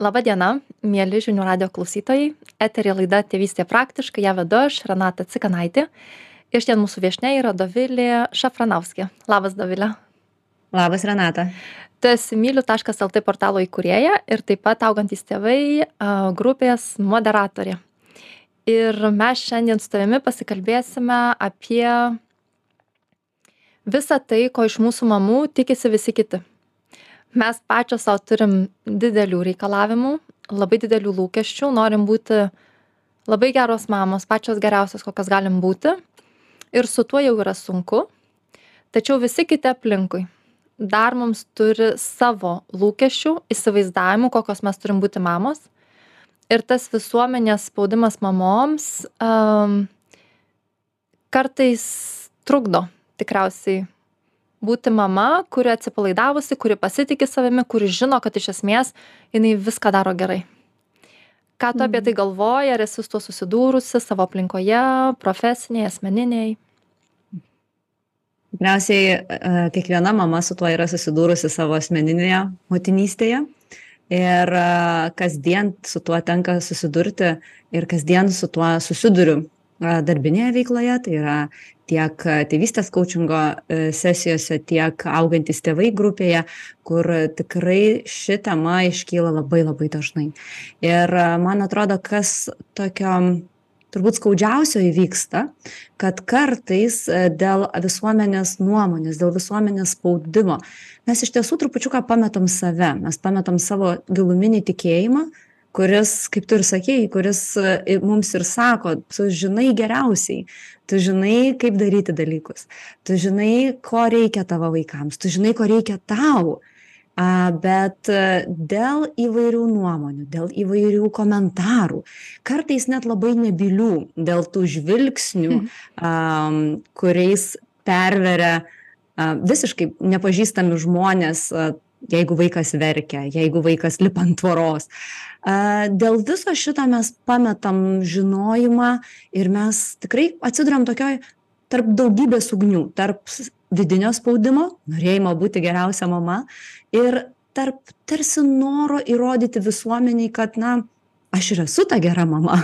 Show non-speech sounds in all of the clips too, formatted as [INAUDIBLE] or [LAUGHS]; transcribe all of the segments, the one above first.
Labą dieną, mėly žinių radio klausytojai. Eterė laida Tėvystė praktiškai, ją vedu aš, Renata Cikanaitė. Ir šiandien mūsų viešne yra Dovilė Šafranauskė. Labas, Dovilė. Labas, Renata. Tu esi myliu.lt portalo įkūrėja ir taip pat augantys tėvai grupės moderatorė. Ir mes šiandien su tavimi pasikalbėsime apie visą tai, ko iš mūsų mamų tikisi visi kiti mes pačios sau turim didelių reikalavimų labai didelių lūkesčių norim būti labai geros mamos pačios geriausios kokios galim būti. Ir su tuo jau yra sunku. Tačiau visi kiti aplinkui dar mums turi savo lūkesčių įsivaizdavimų kokios mes turim būti mamos. Ir tas visuomenės spaudimas mamoms um, kartais trukdo tikriausiai būti mama kuri atsipalaidavusi kuri pasitiki savimi kuri žino kad iš esmės jinai viską daro gerai. Ką tu apie tai galvoji ar esi su tuo susidūrusi savo aplinkoje profesinėj asmeninėj Tikriausiai e, kiekviena mama su tuo yra susidūrusi savo asmeninėje motinystėje. Ir e, kasdien su tuo tenka susidurti ir kasdien su tuo susiduriu darbinėje veikloje, tai yra tiek tėvystės coachingo e, sesijose, tiek augantis tėvai grupėje, kur tikrai ši tema iškyla labai labai dažnai. Ir man atrodo, kas tokio turbūt skaudžiausio įvyksta, kad kartais e, dėl visuomenės nuomonės, dėl visuomenės spaudimo mes iš tiesų trupučiuką pametam save, mes pametam savo giluminį tikėjimą, kuris kaip tu ir sakei kuris e, mums ir sako tu žinai geriausiai. Tu žinai kaip daryti dalykus. Tu žinai ko reikia tavo vaikams. Tu žinai ko reikia tau. A bet e, dėl įvairių nuomonių dėl įvairių komentarų kartais net labai nebylių dėl tų žvilgsnių a kuriais perveria visiškai nepažįstami žmonės jeigu vaikas verkia jeigu vaikas lipa ant tvoros. Dėl viso šito mes pametam žinojimą ir mes tikrai atsiduriam tokioj tarp daugybės ugnių tarp vidinio spaudimo norėjimo būti geriausia mama ir tarp tarsi noro įrodyti visuomenei kad na aš ir esu ta gera mama.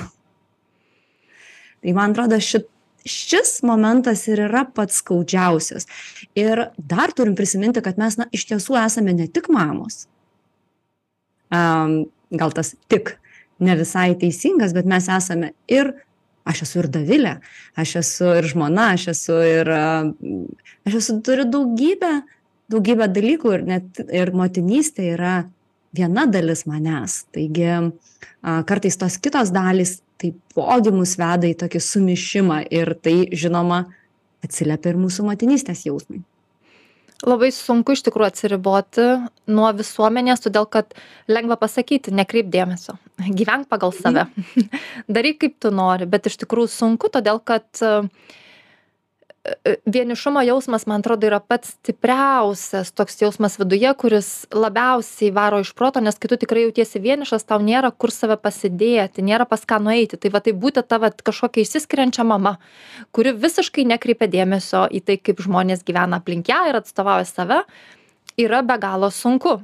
Tai man atrodo šit šis momentas ir yra pats skaudžiausias. Ir dar turim prisiminti kad mes na iš tiesų esame ne tik mamos. Am gal tas tik ne visai teisingas bet mes esame ir aš esu ir dovilė aš esu ir žmona aš esu ir aš esu turiu daugybę daugybę dalykų ir net ir motinystė yra viena dalis manęs. Taigi kartais tos kitos dalys taipogi mus veda į tokį sumišimą ir tai žinoma atsiliepia ir mūsų motinystės jausmui. Labai sunku iš tikrųjų atsiriboti nuo visuomenės todėl kad lengva pasakyti nekreipk dėmesio. Gyvenk pagal save. [LAUGHS] Daryk kaip tu nori bet iš tikrųjų sunku todėl kad vienišumo jausmas man atrodo yra pats stipriausias toks jausmas viduje kuris labiausiai varo iš proto nes kai tu tikrai jautiesi vienišas tau nėra kur save pasidėti nėra pas ką nueiti. Tai va taip būti ta vat kažkokia išsiskiriančia mama kuri visiškai nekreipia dėmesio į tai kaip žmonės gyvena aplink ją ir atstovauja save yra be galo sunku.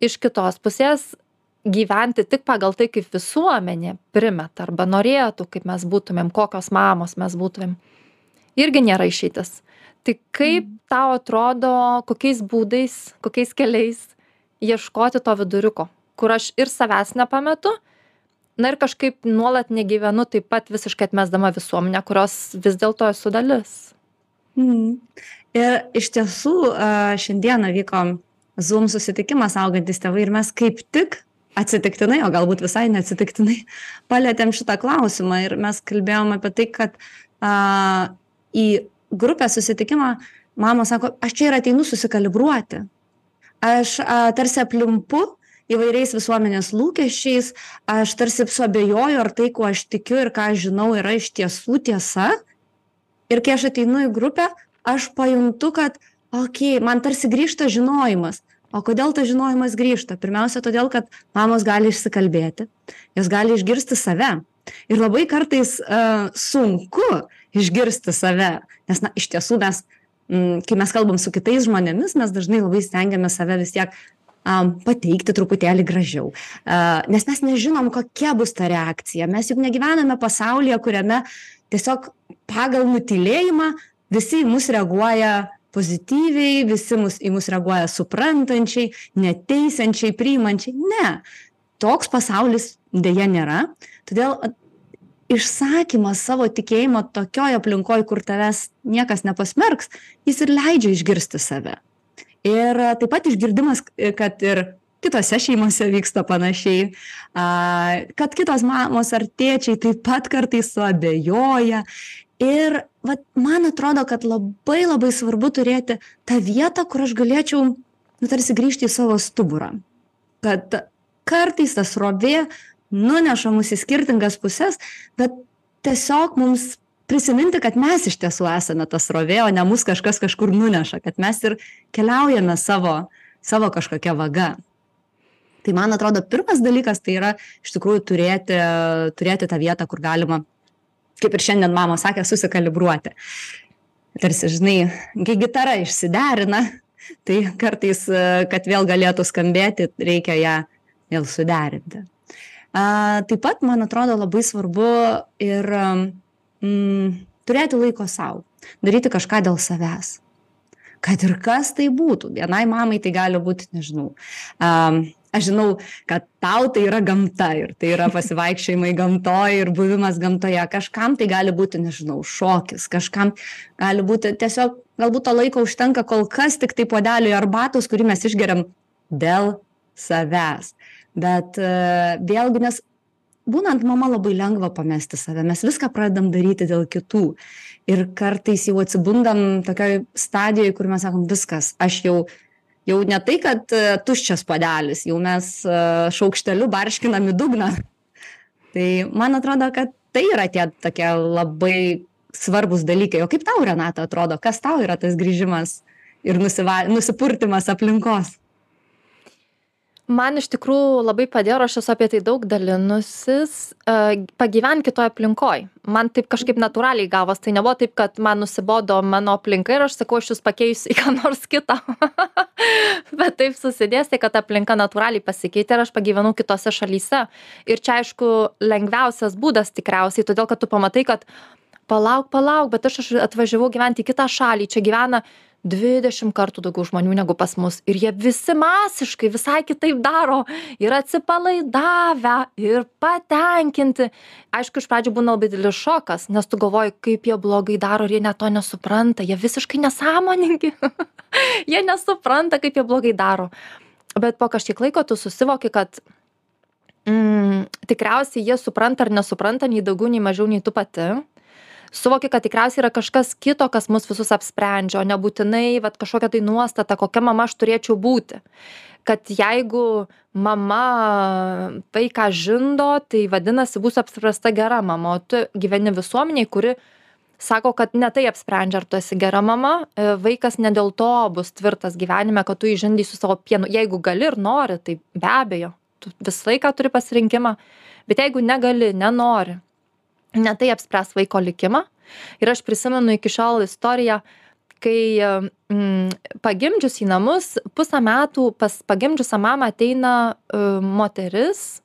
Iš kitos pusės gyventi tik pagal tai kaip visuomenė primeta arba norėtų kaip mes būtumėm kokios mamos mes būtumėm irgi nėra išeitis. Tai kaip mm. tau atrodo, kokiais būdais, kokiais keliais ieškoti to viduriuko, kur aš ir savęs nepametu, na ir kažkaip nuolat negyvenu taip pat visiškai atmesdama visuomenę, kurios vis dėlto esu dalis. Mm. Ir iš tiesų šiandieną vyko Zoom susitikimas augantis tėvai ir mes kaip tik atsitiktinai, o galbūt visai neatsitiktinai, palėtėm šitą klausimą ir mes kalbėjom apie tai, kad a, į grupės susitikimą mamos sako aš čia ir ateinu susikalibruoti. Aš a, tarsi aplimpu įvairiais visuomenės lūkesčiais aš tarsi suabejoju ar tai kuo aš tikiu ir ką aš žinau yra iš tiesų tiesa. Ir kai aš ateinu į grupę aš pajuntu kad okei man tarsi grįžta žinojimas. O kodėl tas žinojimas grįžta? Pirmiausia todėl kad mamos gali išsikalbėti. Jos gali išgirsti save. Ir labai kartais a, sunku išgirsti save nes na iš tiesų mes mm, kai mes kalbam su kitais žmonėmis mes dažnai labai stengiamės save vis tiek um, pateikti truputėlį gražiau. Uh, nes mes nežinom, kokia bus ta reakcija. Mes juk negyvename pasaulyje, kuriame tiesiog pagal nutilėjimą visi į mus reaguoja pozityviai, visi mus, į mus reaguoja suprantančiai, neteisiančiai, priimančiai. Ne, toks pasaulis dėja nėra. Todėl išsakymas savo tikėjimo tokioj aplinkoj, kur tavęs niekas nepasmerks, jis ir leidžia išgirsti save. Ir taip pat išgirdimas, kad ir kitose šeimose vyksta panašiai, kad kitos mamos ar tėčiai taip pat kartais suabejoja. Ir vat, man atrodo, kad labai labai svarbu turėti tą vietą, kur aš galėčiau, nu, tarsi grįžti į savo stuburą. Kad kartais tas rovė nuneša mus į skirtingas puses, bet tiesiog mums prisiminti, kad mes iš tiesų esame tas rovė, o ne mus kažkas kažkur nuneša, kad mes ir keliaujame savo, savo kažkokią vagą. Tai man atrodo, pirmas dalykas tai yra iš tikrųjų turėti, turėti tą vietą, kur galima, kaip ir šiandien mama sakė, susikalibruoti. Tarsi, žinai, kai gitara išsiderina, tai kartais, kad vėl galėtų skambėti, reikia ją vėl suderinti a taip pat man atrodo labai svarbu ir mm, turėti laiko sau daryti kažką dėl savęs. Kad ir kas tai būtų vienai mamai tai gali būti nežinau a aš žinau kad tau tai yra gamta ir tai yra pasivaikščiojimai gamtoj ir buvimas gamtoje kažkam tai gali būti nežinau šokis kažkam gali būti tiesiog galbūt to laiko užtenka kol kas tiktai puodeliui arbatos kurį mes išgeriam dėl savęs bet e, vėlgi nes būnant mama labai lengva pamesti save mes viską pradedam daryti dėl kitų. Ir kartais jau atsibundam tokioj stadijoj kur mes sakom viskas aš jau jau ne tai kad e, tuščias puodelis jau mes e, šaukšteliu barškinam į dugną. Tai man atrodo kad tai yra tie tokie labai svarbūs dalykai. O kaip tau renata atrodo kas tau yra tas grįžimas ir nusiva nusipurtymas aplinkos man iš tikrųjų labai padėjo ir aš esu apie tai daug dalinusis e, pagyvent kitoj aplinkoj. Man taip kažkaip natūraliai gavos. Tai nebuvo taip kad man nusibodo mano aplinka ir aš sakau aš jus pakeisiu į ką nors kitą. [LAUGHS] Bet taip susidėstė kad aplinka natūraliai pasikeitė ir aš pagyvenau kitose šalyse. Ir čia aišku lengviausias būdas tikriausiai todėl kad tu pamatai kad palauk palauk bet aš atvažiavau gyvent į kitą šalį čia gyvena dvidešim kartų daugiau žmonių negu pas mus ir jie visi masiškai visai kitaip daro ir atsipalaidavę ir patenkinti. Aišku iš pradžių būna labai didelis šokas nes tu galvoji kaip jie blogai daro ir jie net to nesupranta jie visiškai nesąmoningi. [LAUGHS] Jie nesupranta kaip jie blogai daro. Bet po kažkiek laiko tu susivoki kad mm, tikriausiai jie supranta ar nesupranta nei daugiau nei mažiau nei tu pati suvoki kad tikriausiai yra kažkas kito kas mus visus apsprendžia o nebūtinai vat kažkokia tai nuostata kokia mama aš turėčiau būti. Kad jeigu mama vaiką žindo tai vadinasi būsiu apspręsta gera mama o tu gyveni visuomenėj kuri sako kad ne tai apsprendžia ar tu esi gera mama e, vaikas ne dėl to bus tvirtas gyvenime kad tu jį žindei su savo pienu. Jeigu gali ir nori tai be abejo tu visą laiką turi pasirinkimą bet jeigu negali nenori ne tai apspręs vaiko likimą. Ir aš prisimenu iki šiol istoriją, kai mm, pagimdžius į namus, pusę metų pas pagimdžiusią mamą ateina uh, moteris,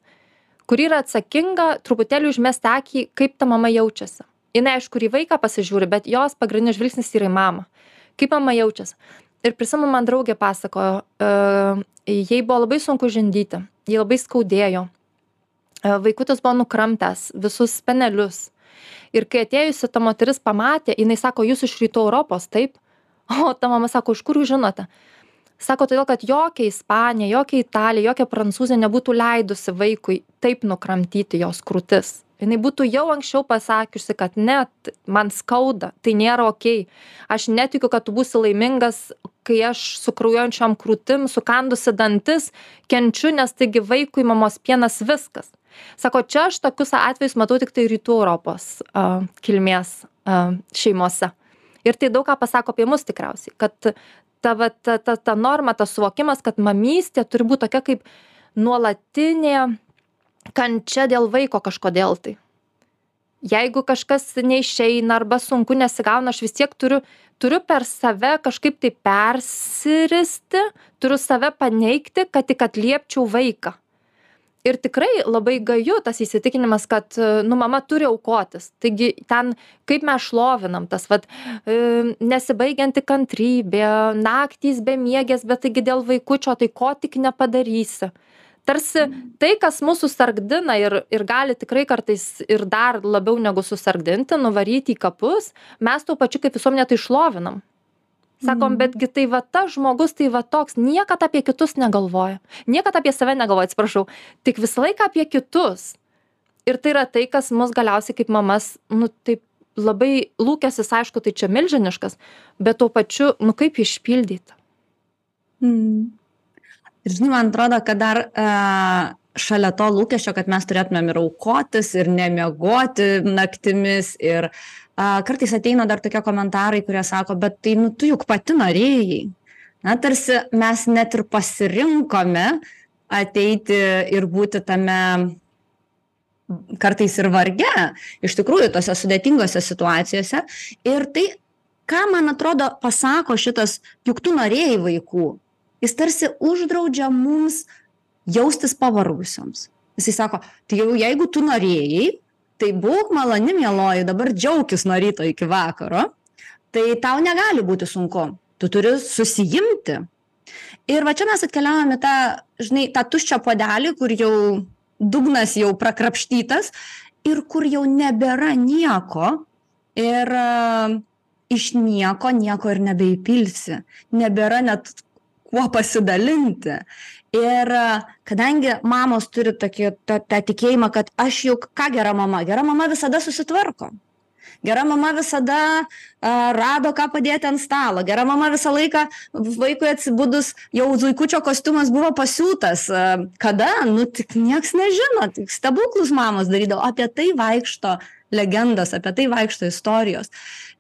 kuri yra atsakinga truputėlį užmesti akį, kaip ta mama jaučiasi. Jis aišku, į vaiką pasižiūri, bet jos pagrindinis žvilgsnis yra į mamą. Kaip mama jaučiasi. Ir prisimenu, man draugė pasakojo, uh, jai buvo labai sunku žindyti, jai labai skaudėjo, vaikutis buvo nukramtęs visus spenelius. Ir kai atėjusi ta moteris pamatė, jinai sako, jūs iš rytų Europos, taip? [LAUGHS] O ta mama sako, iš kur jūs žinote? Sako, todėl, kad jokia Ispanija, jokia Italija, jokia Prancūzija nebūtų leidusi vaikui taip nukramtyti jos krūtis. Jis būtų jau anksčiau pasakiusi, kad net man skauda, tai nėra ok. Aš netikiu, kad tu būsi laimingas, kai aš su kraujuojančiam krūtim, sukandusi dantis, kenčiu, nes taigi vaikui mamos pienas viskas sako čia aš tokius atvejus matau tiktai rytų europos a, kilmės a, šeimose. Ir tai daug ką pasako apie mus tikriausiai kad ta va ta ta ta norma tas suvokimas kad mamystė turi būt tokia kaip nuolatinė kančia dėl vaiko kažkodėl tai. Jeigu kažkas neišeina arba sunku nesigauna aš vis tiek turiu turiu per save kažkaip tai persiristi turiu save paneigti kad tik atliepčiau vaiką ir tikrai labai gaju tas įsitikinimas kad nu mama turi aukotis. Taigi ten kaip mes šlovinam tas vat e, nesibaigianti kantrybė naktys bemiegės bet taigi dėl vaikučio tai ko tik nepadarysi. Tarsi tai kas mus susargdina ir ir gali tikrai kartais ir dar labiau negu susargdinti nuvaryti į kapus mes tuo pačiu kaip visuomenė tai šlovinam sakom Mhm. betgi tai va tas žmogus tai va toks. Niekad apie kitus negalvoja niekad apie save negalvoja atsiprašau. Tik visą laiką apie kitus. Ir tai yra tai kas mus galiausiai kaip mamas nu taip labai lūkestis aišku tai čia milžiniškas bet tuo pačiu nu kaip išpildyt Mm. Ir žinai, man atrodo, kad dar uh, šalia to lūkesčio, kad mes turėtumėm ir aukotis, ir nemiegoti naktimis, ir uh, kartais ateina dar tokie komentarai, kurie sako, bet tai nu tu juk pati norėjai. Na, tarsi mes net ir pasirinkome ateiti ir būti tame kartais ir varge, iš tikrųjų, tose sudėtingose situacijose. Ir tai, ką man atrodo pasako šitas, juk tu norėjai vaikų, jis tarsi uždraudžia mums jaustis pavargusioms. Jisai sako, tai jau jeigu tu norėjai, tai būk maloni mieloji, dabar džiaugis nuo ryto iki vakaro, tai tau negali būti sunku, tu turi susijimti. Ir va čia mes atkeliavame tą, žinai, tą tuščią podelį, kur jau dugnas jau prakrapštytas ir kur jau nebėra nieko ir uh, iš nieko nieko ir nebeįpilsi, nebėra net kuo pasidalinti. Ir kadangi mamos turi tokį, tą, tą tikėjimą, kad aš juk, ką gera mama, gera mama visada susitvarko. Gera mama visada uh, rado, ką padėti ant stalo. Gera mama visą laiką vaikui atsibudus, jau zuikučio kostiumas buvo pasiūtas. Uh, kada? Nu, tik nieks nežino. Tik stebuklus mamos darydavo. Apie tai vaikšto legendos, apie tai vaikšto istorijos.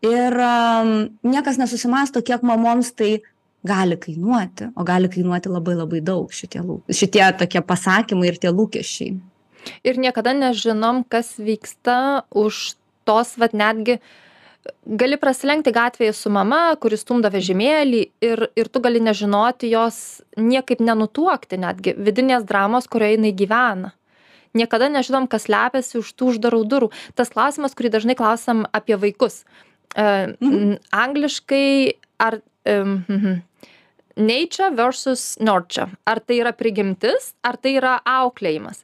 Ir um, niekas nesusimasto, kiek mamoms tai gali kainuoti, o gali kainuoti labai labai daug šitie, šitie tokie pasakymai ir tie lūkesčiai. Ir niekada nežinom, kas vyksta už tos, vad netgi, gali prasilenkti gatvėje su mama, kuris stumda vežimėlį ir, ir tu gali nežinoti jos, niekaip nenutuokti netgi vidinės dramos, kurioje jinai gyvena. Niekada nežinom, kas lepiasi už tų uždarų durų. Tas klausimas, kurį dažnai klausam apie vaikus. Uh, mhm. Angliškai ar... Um, nature versus nurture. Ar tai yra prigimtis, ar tai yra auklėjimas.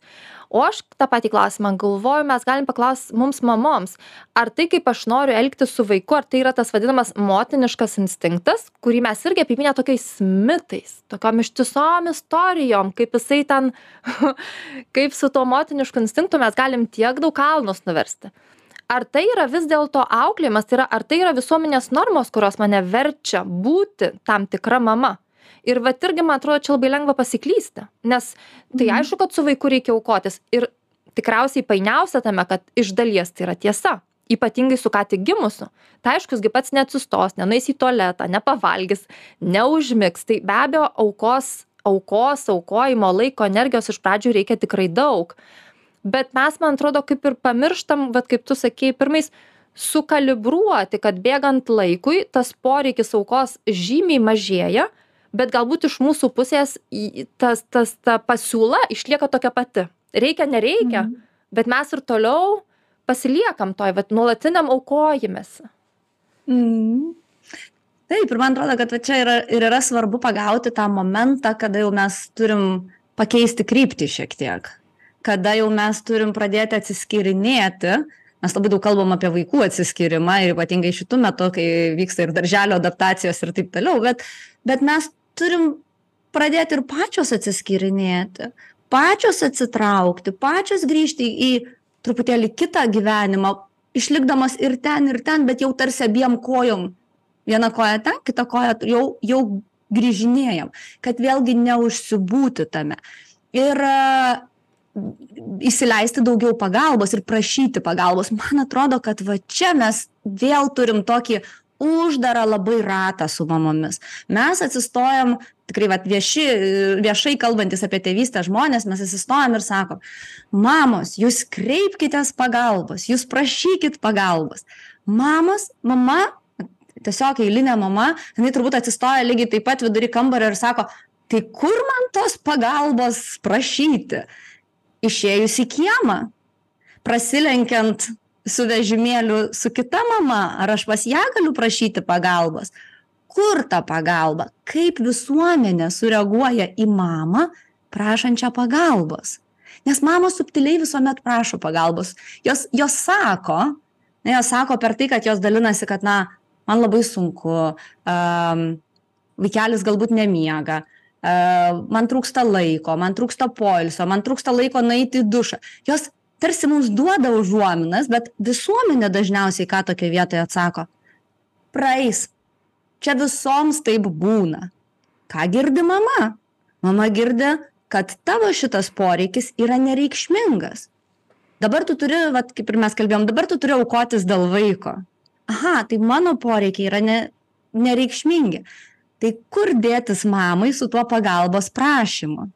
O aš tą patį klausimą galvoju, mes galim paklausti mums mamoms, ar tai, kaip aš noriu elgtis su vaiku, ar tai yra tas vadinamas motiniškas instinktas, kurį mes irgi apipinę tokiais mitais, tokiom ištisom istorijom, kaip jisai ten, [LAUGHS] kaip su tuo motinišku instinktu mes galim tiek daug kalnus nuversti. Ar tai yra vis dėlto auklėjimas, tai yra, ar tai yra visuomenės normos, kurios mane verčia būti tam tikra mama? Ir vat irgi man atrodo čia labai lengva pasiklysti nes tai aišku kad su vaiku reikia aukotis. Ir tikriausiai painiausia tame kad iš dalies tai yra tiesa. Ypatingai su ką tik gimusiu. Tai aišku jis gi pats neatsistos nenueis į tualetą nepavalgys neužmigs. Tai be abejo aukos aukos aukojimo laiko energijos iš pradžių reikia tikrai daug. Bet mes man atrodo kaip ir pamirštam vat kaip tu sakei pirmais sukalibruoti kad bėgant laikui tas poreikis aukos žymiai mažėja bet galbūt iš mūsų pusės į tas tas ta pasiūla išlieka tokia pati reikia nereikia Mhm. bet mes ir toliau pasiliekam toj vat nuolatiniam aukojimesi Mm. Taip, ir man atrodo, kad čia yra, ir yra svarbu pagauti tą momentą, kada jau mes turim pakeisti kryptį šiek tiek. Kada jau mes turim pradėti atsiskyrinėti. Mes labai daug kalbam apie vaikų atsiskyrimą ir ypatingai šitų metų, kai vyksta ir darželio adaptacijos ir taip toliau, bet, bet mes turim pradėti ir pačios atsiskyrinėti, pačios atsitraukti, pačios grįžti į truputėlį kitą gyvenimą, išlikdamas ir ten, ir ten, bet jau tarsi abiem kojom. Viena koja ten, kita koja jau, jau grįžinėjam, kad vėlgi neužsibūti tame. Ir uh, įsileisti daugiau pagalbos ir prašyti pagalbos. Man atrodo, kad va čia mes vėl turim tokį uždarą labai ratą su mamomis. Mes atsistojam, tikrai va, vieši, viešai kalbantis apie tėvystę žmonės, mes atsistojam ir sakom, mamos, jūs kreipkitės pagalbos, jūs prašykit pagalbos. Mamos, mama, tiesiog eilinė mama jinai turbūt atsistoja lygiai taip pat vidury kambario ir sako tai kur man tos pagalbos prašyti išėjus į kiemą prasilenkiant su vežimėliu su kita mama ar aš pas ją galiu prašyti pagalbos? Kur ta pagalba? Kaip visuomenė sureaguoja į mamą prašančią pagalbos? Nes mamos subtiliai visuomet prašo pagalbos. Jos jos sako na jos sako per tai kad jos dalinasi kad na man labai sunku am vaikelis galbūt nemiega a man trūksta laiko man trūksta poilsio man trūksta laiko nueiti į dušą. Jos tarsi mums duoda užuominas bet visuomenė dažniausiai ką tokioj vietoj atsako? Praeis. Čia visoms taip būna. Ką girdi mama? Mama girdi kad tavo šitas poreikis yra nereikšmingas. Dabar tu turi vat kaip ir mes kalbėjom dabar tu turi aukotis dėl vaiko. Aha tai mano poreikiai yra ne nereikšmingi. Tai kur dėtis mamai su tuo pagalbos prašymu?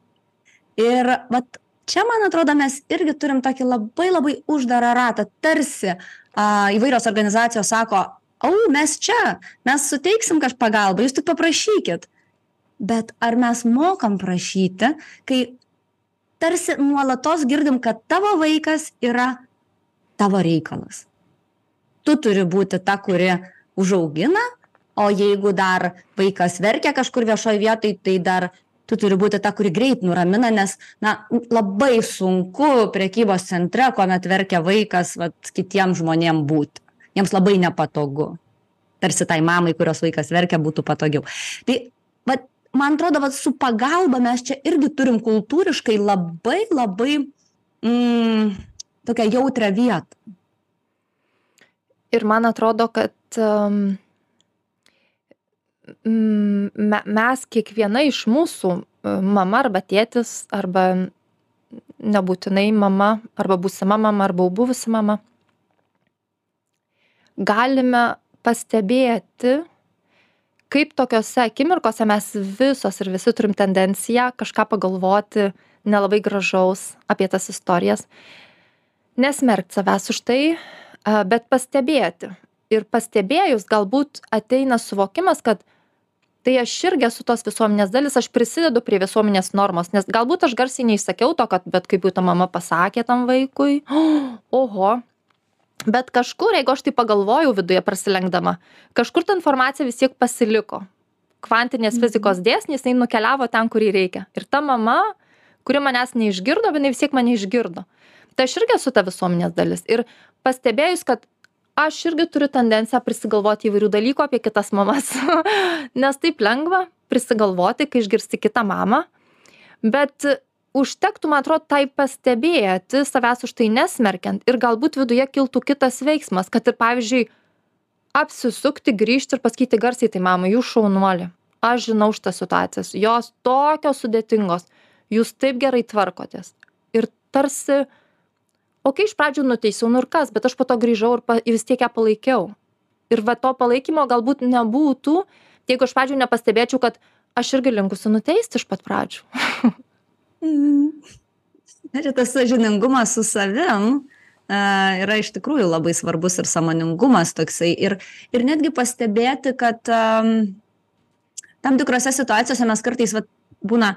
Ir vat čia man atrodo mes irgi turim tokį labai labai uždarą ratą. Tarsi a įvairios organizacijos sako au mes čia mes suteiksim kaž pagalbą jūs tik paprašykit. Bet ar mes mokam prašyti kai tarsi nuolatos girdim kad tavo vaikas yra tavo reikalas. Tu turi būti ta kuri užaugina o jeigu dar vaikas verkia kažkur viešoj vietoj tai dar tu turi būti ta kuri greit nuramina nes na labai sunku prekybos centre kuomet verkia vaikas vat kitiem žmonėm būt. Jiems labai nepatogu. Tarsi tai mamai kurios vaikas verkia būtų patogiau. Tai vat man atrodo vat su pagalba mes čia irgi turim kultūriškai labai labai mm, tokią jautrią vietą. Ir man atrodo kad um, me mes kiekviena iš mūsų e, mama arba tėtis arba nebūtinai mama arba būsima mama arba buvusi mama galime pastebėti kaip tokiose akimirkose mes visos ir visi turim tendenciją kažką pagalvoti nelabai gražaus apie tas istorijas nesmerkt savęs už tai bet pastebėti. Ir pastebėjus galbūt ateina suvokimas kad tai aš irgi esu tos visuomenės dalis aš prisidedu prie visuomenės normos nes galbūt aš garsiai neišsakiau to kad bet kaip jau ta mama pasakė tam vaikui [GASPS] oho. Bet kažkur jeigu aš taip pagalvojau viduje prasilenkdama kažkur ta informacija vis tiek pasiliko. Kvantinės mhm. fizikos dėsniais jinai nukeliavo ten kur jai reikia. Ir ta mama kuri manęs neišgirdo bet jinai vis tiek mane išgirdo. Tai aš irgi esu ta visuomenės dalis. Ir pastebėjus kad aš irgi turiu tendenciją prisigalvoti įvairių dalykų apie kitas mamas. [LAUGHS] Nes taip lengva prisigalvoti kai išgirsti kitą mamą. Bet užtektų man atrodo tai pastebėti savęs už tai nesmerkiant ir galbūt viduje kiltų kitas veiksmas kad ir pavyzdžiui apsisukti grįžti ir pasakyti garsiai tai mamai jūs šaunuolė. Aš žinau šitas situacijas. Jos tokios sudėtingos. Jūs taip gerai tvarkotės. Ir tarsi okei iš pradžių nuteisiau nu ir kas bet aš po to grįžau ir pa vis tiek ją palaikiau. Ir va to palaikymo galbūt nebūtų jeigu iš pradžių nepastebėčiau kad aš irgi linkusi nuteisti iš pat pradžių. Na čia tas sąžiningumas su savim yra iš tikrųjų labai svarbus ir sąmoningumas toksai. Ir ir netgi pastebėti kad um, tam tikrose situacijose mes kartais vat būna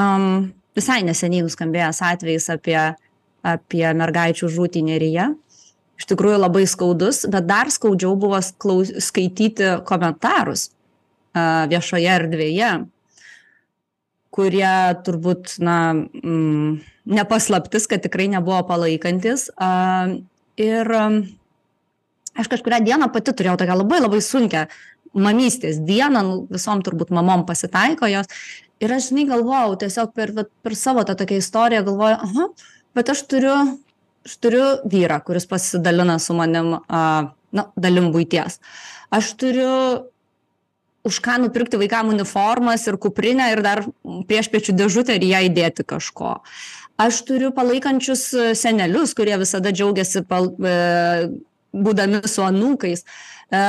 um, visai neseniai nuskambėjęs atvejis apie apie mergaičių žūtį neryje. Iš tikrųjų labai skaudus, bet dar skaudžiau buvo klaus, skaityti komentarus uh, viešoje erdvėje, kurie turbūt, na, mm, nepaslaptis, kad tikrai nebuvo palaikantis. Uh, ir um, aš kažkuria dieną pati turėjau tokią labai labai sunkę mamystės dieną, nu, visom turbūt mamom pasitaiko jos. Ir aš, žinai, galvojau, tiesiog per, per savo tą tokią istoriją galvojau, aha, bet aš turiu aš turiu vyrą kuris pasidalina su manim na dalim buities. Aš turiu už ką nupirkti vaikam uniformas ir kuprinę ir dar priešpiečių dėžutę ir ją įdėti kažko. Aš turiu palaikančius senelius kurie visada džiaugiasi pal e būdami su anūkais e,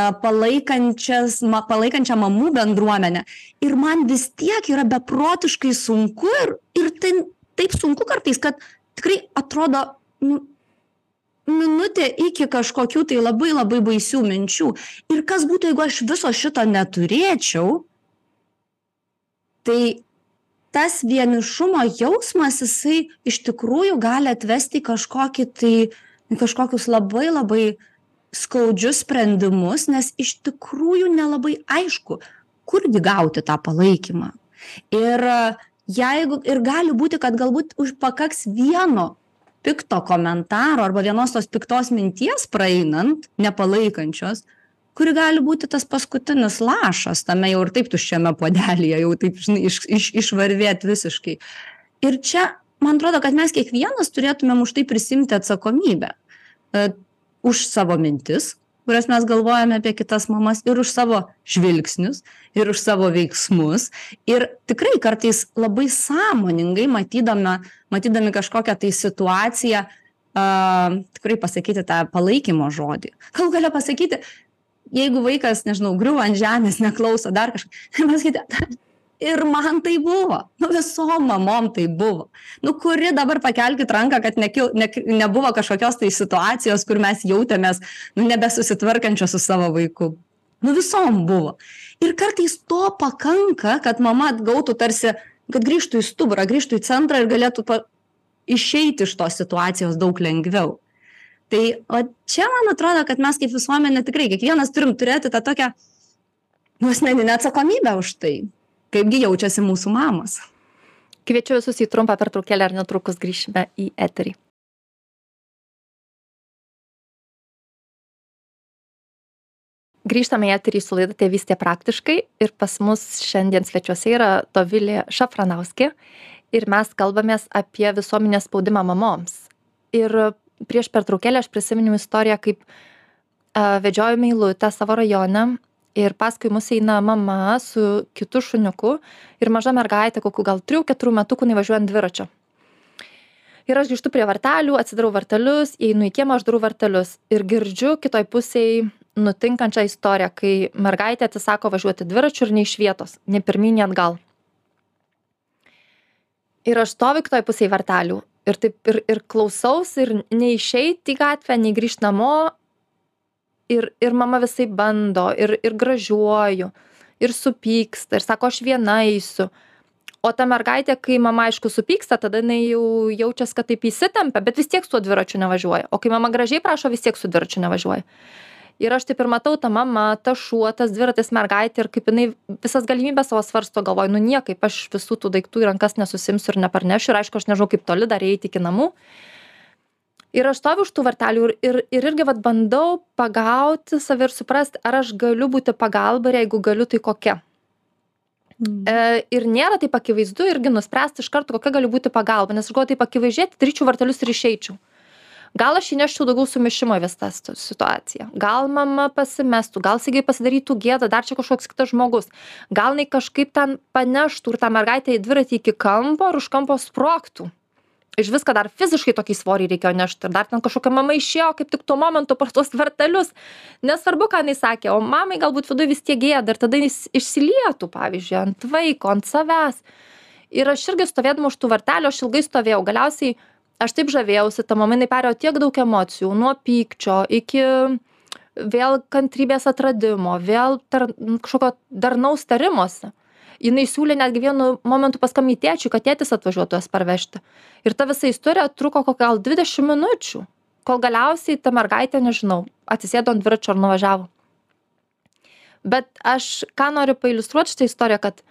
ma palaikančią mamų bendruomenę. Ir man vis tiek yra beprotiškai sunku ir ir tai taip sunku kartais kad tikrai atrodo nu minutė iki kažkokių tai labai labai baisių minčių. Ir kas būtų, jeigu aš viso šito neturėčiau, tai tas vienišumo jausmas, jisai iš tikrųjų gali atvesti kažkokį tai, kažkokius labai labai skaudžius sprendimus, nes iš tikrųjų nelabai aišku, kurgi gauti tą palaikymą. Ir jeigu, ir gali būti, kad galbūt pakaks vieno pikto komentaro arba vienos tos piktos minties praeinant, nepalaikančios, kuri gali būti tas paskutinis lašas tame jau ir taip tuščiame podelyje, jau taip, žinai, iš, iš, išvarvėt visiškai. Ir čia, man atrodo, kad mes kiekvienas turėtumėm už tai prisimti atsakomybę. E, už savo mintis, kurias mes galvojame apie kitas mamas ir už savo žvilgsnius, ir už savo veiksmus. Ir tikrai kartais labai sąmoningai matydami, matydami kažkokią tai situaciją, uh, tikrai pasakyti tą palaikymo žodį. Gal galia pasakyti, jeigu vaikas, nežinau, griuva ant žemės, neklauso dar kažką, [LAUGHS] pasakyti, ir man tai buvo. Nu visom mamom tai buvo. Nu kuri dabar pakelkit ranką kad nekil ne nebuvo kažkokios tai situacijos kur mes jautėmės nu nebesusitvarkančios su savo vaiku. Nu visom buvo. Ir kartais to pakanka kad mama atgautų tarsi kad grįžtų į stuburą grįžtų į centrą ir galėtų pa išeiti iš tos situacijos daug lengviau. Tai o čia man atrodo kad mes kaip visuomenė tikrai kiekvienas turim turėti tą tokią nu asmeninę atsakomybę už tai kaipgi jaučiasi mūsų mamos. Kviečiu visus į trumpą pertraukėlę ir netrukus grįšime į eterį. Grįžtame į eterį su laida Tėvystė praktiškai ir pas mus šiandien svečiuose yra Tovilė Šafranauskė ir mes kalbamės apie visuomenės spaudimą mamoms. Ir prieš pertraukėlę aš prisiminiau istoriją, kaip uh, vedžiojome į Lūtę savo rajone ir paskui mus eina mama su kitu šuniuku ir maža mergaitė kokių gal trijų keturių metukų jinai važiuoja ant dviračio. Ir aš grįžtu prie vartelių atsidarau vartelius įeinu į kiemą aš darau vartelius. Ir girdžiu kitoj pusėj nutinkančią istoriją kai mergaitė atsisako važiuoti dviračiu ir nei iš vietos nei pirmyn nei atgal. Ir aš stoviu kitoj pusėj vartelių ir taip ir ir klausausi ir nei išeit į gatvę nei grįžt namo ir ir mama visaip bando ir ir gražiuoju ir supyksta ir sako aš viena eisiu. O ta mergaitė kai mama aišku supyksta tada jinai jau jaučias kad taip įsitempia bet vis tiek su tuo dviračiu nevažiuoja. O kai mama gražiai prašo vis tiek su dviračiu nevažiuoja. Ir aš taip ir matau ta mama tas šuo tas dviratis mergaitė ir kaip jinai visas galimybes savo svarsto galvoju nu niekaip aš visų tų daiktų į rankas nesusiimsiu ir neparnešiu. Ir aišku aš nežinau kaip toli dar eiti iki namų ir aš stoviu už tų vartelių ir ir ir irgi vat bandau pagauti save ir suprast ar aš galiu būti pagalba ir jeigu galiu tai kokia. Mm. e, ir nėra taip akivaizdu irgi nuspręsti iš karto kokia gali būti pagalba nes aš galvoju taip akivaizdžiai atidaryčiau vartelius ir išeičiau. Gal aš įneščiau daugiau sumišimo į visą situaciją. Gal mama pasimestų gal staigiai pasidarytų gėda dar čia kažkoks kitas žmogus. Gal jinai kažkaip ten paneštų ir tą mergaitę į dviratį iki kampo ir už kampo sprogtų iš viską dar fiziškai tokį svorį reikėjo nešt. Ir dar ten kažkokia mama išėjo kaip tik tuo momentu per tuos vartelius nesvarbu ką jinai sakė o mamai galbūt viduj vis tiek gėda ir tada jis išsilietų pavyzdžiui ant vaiko ant savęs. Ir aš irgi stovėdama už tų vartelių aš ilgai stovėjau. Galiausiai aš taip žavėjausi ta mama jinai perėjo tiek daug emocijų nuo pykčio iki vėl kantrybės atradimo vėl tar kažkokio darnaus tarimosi jinai siūlė netgi vienu momentu paskambint tėčiui kad tėtis atvažiuotų jas parvežti. Ir ta visa istorija truko kokią gal dvidešim minučių kol galiausiai ta mergaitė nežinau atsisėdo ant dviračio ir nuvažiavo. Bet aš ką noriu pailiustruot šita istorija kad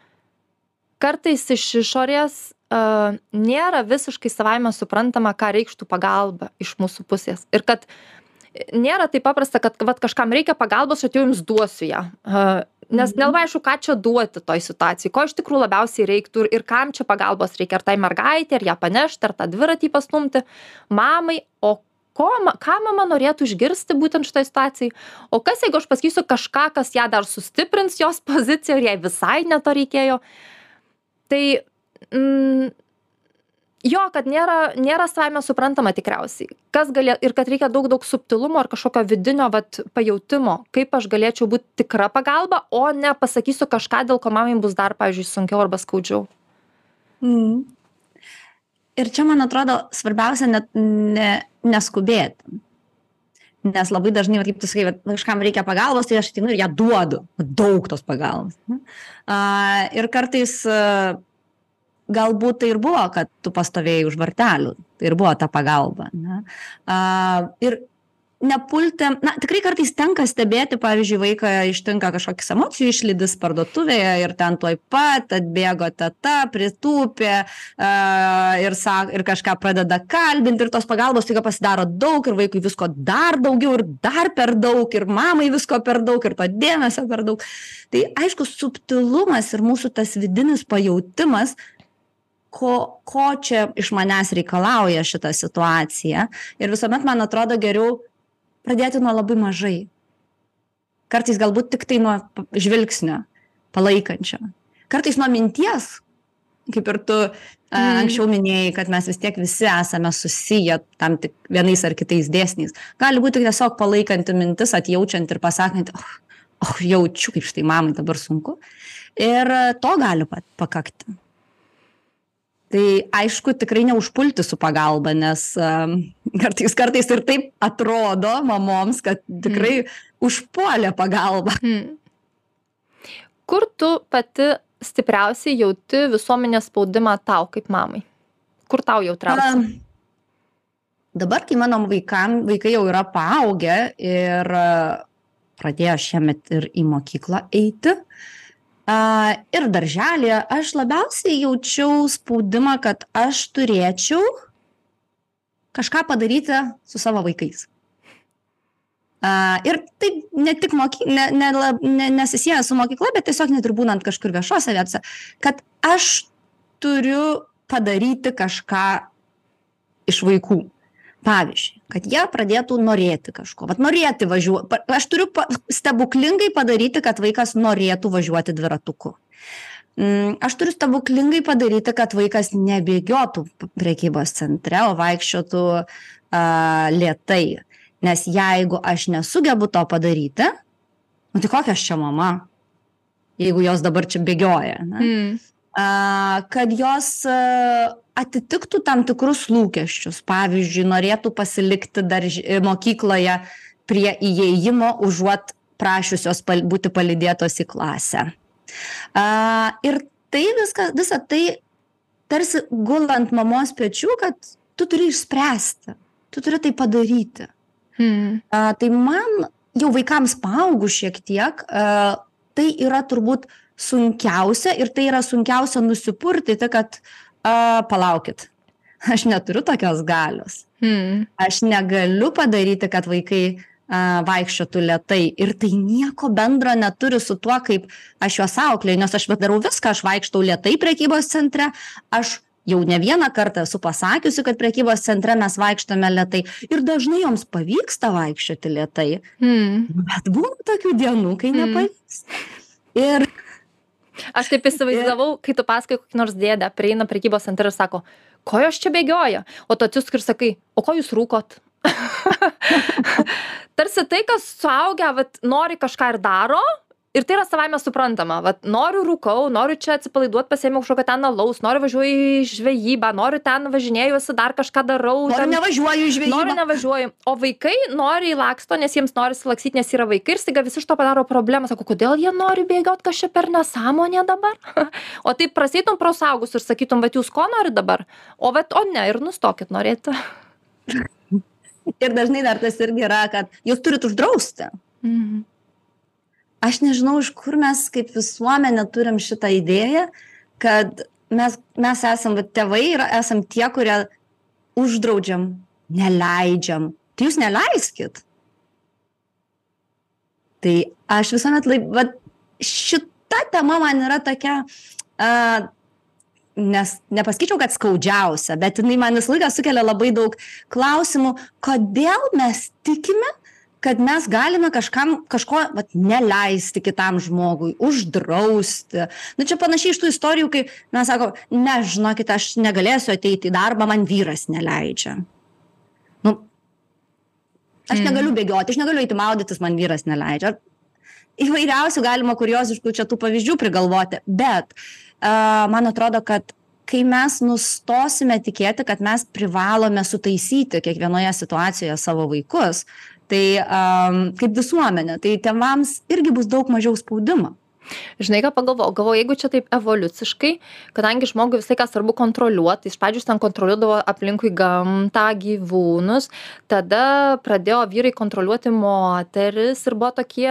kartais iš išorės uh, nėra visiškai savaime suprantama ką reikštų pagalba iš mūsų pusės. Ir kad nėra taip paprasta kad vat kažkam reikia pagalbos aš atėjau jums duosiu ją. Nes Mhm. nelabai aišku ką čia duoti toj situacijoj ko iš tikrųjų labiausiai reiktų ir kam čia pagalbos reikia ar tai mergaitei ar ją panešti ar tą dviratį pastumti. Mamai o ko ką mama norėtų išgirsti būtent šitoj situacijoj o kas jeigu aš pasakysiu kažką kas ją dar sustiprins jos [LAUGHS] poziciją ir jai visai ne to reikėjo? Tai mm, jo kad nėra nėra savaime suprantama tikriausiai kas galė ir kad reikia daug daug subtilumo ir kažkokio vidinio vat pajautimo kaip aš galėčiau būt tikra pagalba o ne pasakysiu kažką dėl ko mamai bus dar pavyzdžiui sunkiau arba skaudžiau Mm. Ir čia, man atrodo, svarbiausia net ne, neskubėti. nes labai dažnai, va, kaip tu sakai, kažkam reikia pagalbos, tai aš atinu ir ją duodu, daug tos pagalbos. Uh, ir kartais uh, galbūt tai ir buvo, kad tu pastovėjai už vartelių, tai ir buvo ta pagalba. Ne? Uh, ir nepulti na tikrai kartais tenka stebėti pavyzdžiui vaiką ištinka kažkoks emocijų išlydis parduotuvėje ir ten tuoj pat atbėgo teta pritūpė a ir sa ir kažką pradeda kalbint ir tos pagalbos staiga pasidaro daug ir vaikui visko dar daugiau ir dar per daug ir mamai visko per daug ir to dėmesio per daug tai aišku subtilumas ir mūsų tas vidinis pajautimas ko ko čia iš manęs reikalauja šita situacija ir visuomet man atrodo geriau pradėti nuo labai mažai. Kartais galbūt tik tai nuo žvilgsnio palaikančio. Kartais nuo minties, kaip ir tu mm. anksčiau minėjai, kad mes vis tiek visi esame susiję tam tik vienais ar kitais dėsniais. Gali būti tiesiog palaikanti mintis, atjaučiant ir pasakant, oh, oh, jaučiu, kaip štai mamai dabar sunku. Ir to gali pakakti tai aišku tikrai neužpulti su pagalba nes kartais kartais ir taip atrodo mamoms kad tikrai užpuolė pagalba mm. kur tu pati stipriausiai jauti visuomenės spaudimą tau kaip mamai? Kur tau jautriausia dabar kai mano vaikam vaikai jau yra paaugę ir pradėjo šiemet ir į mokyklą eiti a ir darželyje aš labiausiai jaučiau spaudimą kad aš turėčiau kažką padaryti su savo vaikais. A ir tai ne tik moky ne ne ne nesisieja su mokykla bet tiesiog net ir būnant kažkur viešose vietose kad aš turiu padaryti kažką iš vaikų. Pavyzdžiui kad jie pradėtų norėti kažko. Vat norėti važiuo aš turiu pa stebuklingai padaryti kad vaikas norėtų važiuoti dviratuku. Mm, aš turiu stebuklingai padaryti kad vaikas nebėgiotų prekybos centre o vaikščiotų a lėtai. Nes jeigu aš nesugebu to padaryti nu tai kokia aš čia mama jeigu jos dabar čia bėgioja ane mm. Kad jos atitiktų tam tikrus lūkesčius. Pavyzdžiui norėtų pasilikti darž mokykloje prie įėjimo užuot prašiusios pal būti palydėtos į klasę. Ir tai viską visa tai tarsi gula ant mamos pečių kad tu turi išspręsti tu turi tai padaryti. Hmm. tai man jau vaikams paaugus šiek tiek tai yra turbūt sunkiausia ir tai yra sunkiausia nusipurtyti kad a palaukit aš neturiu tokios galios. Hmm. aš negaliu padaryti kad vaikai vaikščiotų lėtai. Ir tai nieko bendro neturi su tuo kaip aš juos auklėju nes aš darau viską aš vaikštau lėtai prekybos centre aš jau ne vieną kartą esu pasakiusi kad prekybos centre mes vaikštome lėtai. Ir dažnai joms pavyksta vaikščioti lėtai. Hmm. bet būna tokių dienų kai nepavyks. Ir Aš taip įsivaizdavau, kai tu pasakai kokį nors dėdę, prieina prekybos centrą ir sako, ko jos čia bėgioja, o tu atsisk ir sakai, o ko jūs rūkot? [LAUGHS] Tarsi tai, kas suaugę, vat, nori kažką ir daro, ir tai yra savaime suprantama. Vat noriu rūkau noriu čia atsipalaiduot pasiėmiau kažkokio ten alaus noriu važiuoju į žvejybą noriu ten važinėjuosi dar kažką darau noriu nevažiuoju į žvejybą. Noriu nevažiuoju. O vaikai noriai laksto nes jiems norisi lakstyt nes yra vaikai ir staiga visi iš to padaro problemą. Sako kodėl jie nori bėgiot kas čia per nesąmonė dabar? [LAUGHS] O taip prasieitum pro suaugusius ir sakytum vat jūs ko norit dabar? O vat o ne ir nustokit norėt [LAUGHS] ir dažnai dar tas irgi yra kad jūs turit uždrausti. Mhm aš nežinau iš kur mes kaip visuomenė turim šitą idėją kad mes mes esam vat tėvai ir esam tie kurie uždraudžiam neleidžiam. Tai jūs neleiskit. Tai aš visuomet lai vat šita tema man yra tokia a nes nepasakyčiau kad skaudžiausia bet jinai man visą laiką sukelia labai daug klausimų. Kodėl mes tikime kad mes galime kažkam kažko vat neleisti kitam žmogui uždrausti. Nu čia panašiai iš tų istorijų kai na sako ne žinokit aš negalėsiu ateiti į darbą man vyras neleidžia. Nu aš Mm. negaliu bėgioti aš negaliu eiti maudytis man vyras neleidžia. Įvairiausių galima kurioziškų čia tų pavyzdžių prigalvoti bet a man atrodo kad kai mes nustosime tikėti kad mes privalome sutaisyti kiekvienoje situacijoje savo vaikus tai am kaip visuomenė tai tėvams irgi bus daug mažiau spaudimo žinai ką pagalvojau? Galvoju jeigu čia taip evoliuciškai kadangi žmogui visą laiką svarbu kontroliuot tai iš pradžių ten kontroliuodavo aplinkui gamtą gyvūnus tada pradėjo vyrai kontroliuoti moteris ir buvo tokie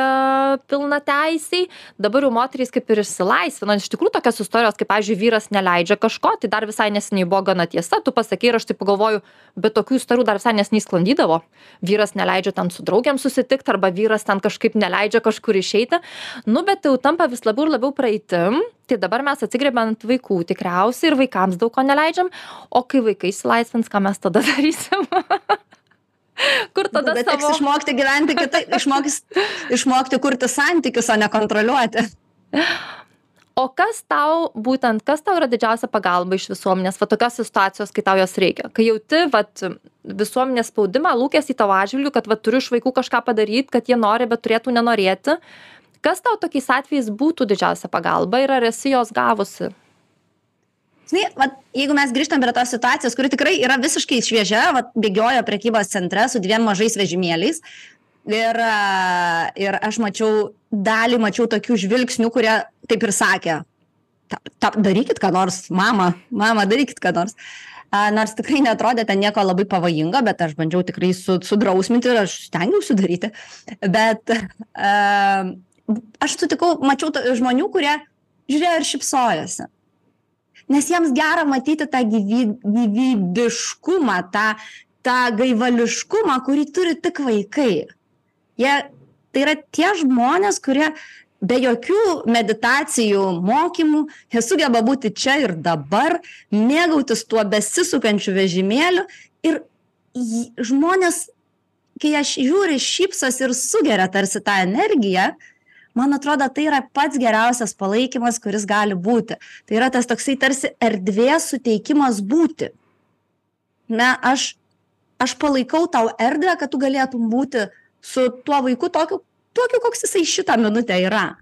pilnateisiai. Dabar jau moterys kaip ir išsilaisvino. Iš tikrųjų tokios istorijos kaip pavyzdžiui vyras neleidžia kažko tai dar visai neseniai buvo gana tiesa. Tu pasakei ir aš taip pagalvoju bet tokių istorijų dar visai neseniai sklandydavo. Vyras neleidžia ten su draugėm susitikt arba vyras ten kažkaip neleidžia kažkur išeiti. Nu bet jau tampa vis labiau ir labiau praeitim. Tai dabar mes atsigriebiam ant vaikų tikriausiai ir vaikams daug ko neleidžiam. O kai vaikai išsilaisvins ką mes tada [LAUGHS] darysim? Kur tada tada teks savo išmokti gyventi kitaip išmokys išmokti kurti santykius o ne kontroliuoti. O kas tau būtent kas tau yra didžiausia pagalba iš visuomenės? Va tokios situacijos kai tau jos reikia. Kai jauti vat visuomenės spaudimą lūkestį tavo atžvilgiu kad va turiu iš vaikų kažką padaryt kad jie nori bet turėtų nenorėti kas tau tokiais atvejais būtų didžiausia pagalba ir ar esi jos gavusi? Žinai vat jeigu mes grįžtam prie tos situacijos kuri tikrai yra visiškai šviežia vat bėgiojo prekybos centre su dviem mažais vežimėliais ir ir aš mačiau dalį mačiau tokių žvilgsnių kurie taip ir sakė ta ta darykit ką nors mama mama darykit ką nors. A nors tikrai neatrodė ten nieko labai pavojingo bet aš bandžiau tikrai su sudrausminti ir aš stengiausi daryti. Bet a aš sutikau mačiau žmonių kurie žiūrėjo ir šypsojosi. Nes jiems gera matyti tą gyvy gyvybiškumą tą tą gaivališkumą kurį turi tik vaikai. Jie tai yra tie žmonės kurie be jokių meditacijų mokymų jie sugeba būti čia ir dabar mėgautis tuo besisukančiu vežimėliu ir žmonės kai aš žiūri šypsosi ir sugeria tarsi tą energiją man atrodo tai yra pats geriausias palaikymas kuris gali būti. Tai yra tas toksai tarsi erdvės suteikimas būti. Na aš aš palaikau tau erdvę kad tu galėtum būti su tuo vaiku tokiu tokiu koks jisai šitą minutę yra.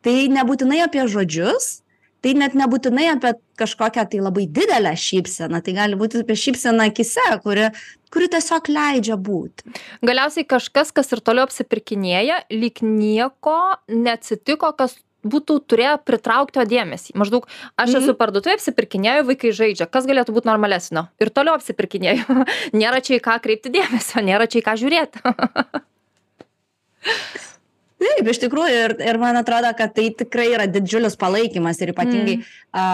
Tai nebūtinai apie žodžius tai net nebūtinai apie kažkokią tai labai didelę šypseną tai gali būti apie šypseną akyse kuri kuri tiesiog leidžia būti galiausiai kažkas kas ir toliau apsipirkinėja lyg nieko neatsitiko kas būtų turėję pritraukti jo dėmesį. Maždaug aš esu parduotuvėj apsipirkinėju vaikai žaidžia. Kas galėtų būt normalesnio? Ir toliau apsipirkinėju. [LAUGHS] Nėra čia į ką kreipti dėmesio nėra čia į ką žiūrėt [LAUGHS] taip iš tikrųjų ir ir man atrodo kad tai tikrai yra didžiulis palaikymas ir ypatingai a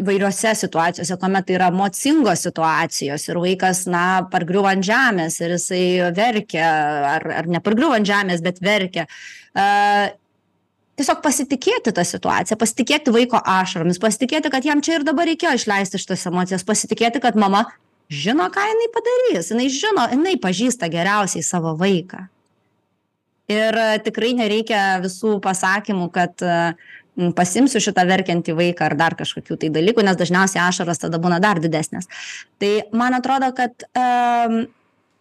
įvairiose situacijose kuomet tai yra emocingos situacijos ir vaikas na pargriuvo ant žemės ir jisai verkia ar ar nepargriuvo ant žemės bet verkia. A tiesiog pasitikėti ta situacija pasitikėti vaiko ašaromis pasitikėti kad jam čia ir dabar reikėjo išleisti šitas emocijas pasitikėti kad mama žino ką jinai padarys jinai žino jinai pažįsta geriausiai savo vaiką ir tikrai nereikia visų pasakymų kad pasiimsiu šitą verkiantį vaiką ar dar kažkokių tai dalykų nes dažniausiai ašaros tada būna dar didesnės. Tai man atrodo kad am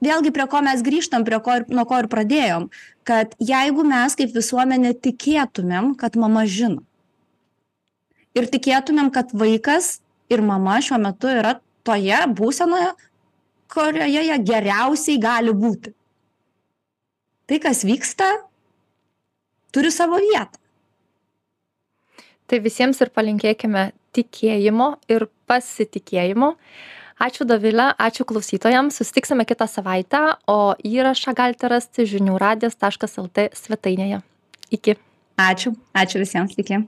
vėlgi prie ko mes grįžtam prie ko ir nuo ko ir pradėjom kad jeigu mes kaip visuomenė tikėtumėm kad mama žino ir tikėtumėm kad vaikas ir mama šiuo metu yra toje būsenoje kurioje jie geriausiai gali būti tai kas vyksta turi savo vietą. Tai visiems ir palinkėkime tikėjimo ir pasitikėjimo. Ačiū dovile ačiū klausytojams. Susitiksime kitą savaitę o įrašą galite rasti žinių radijas taškas lt svetainėje. Iki. Ačiū ačiū visiems iki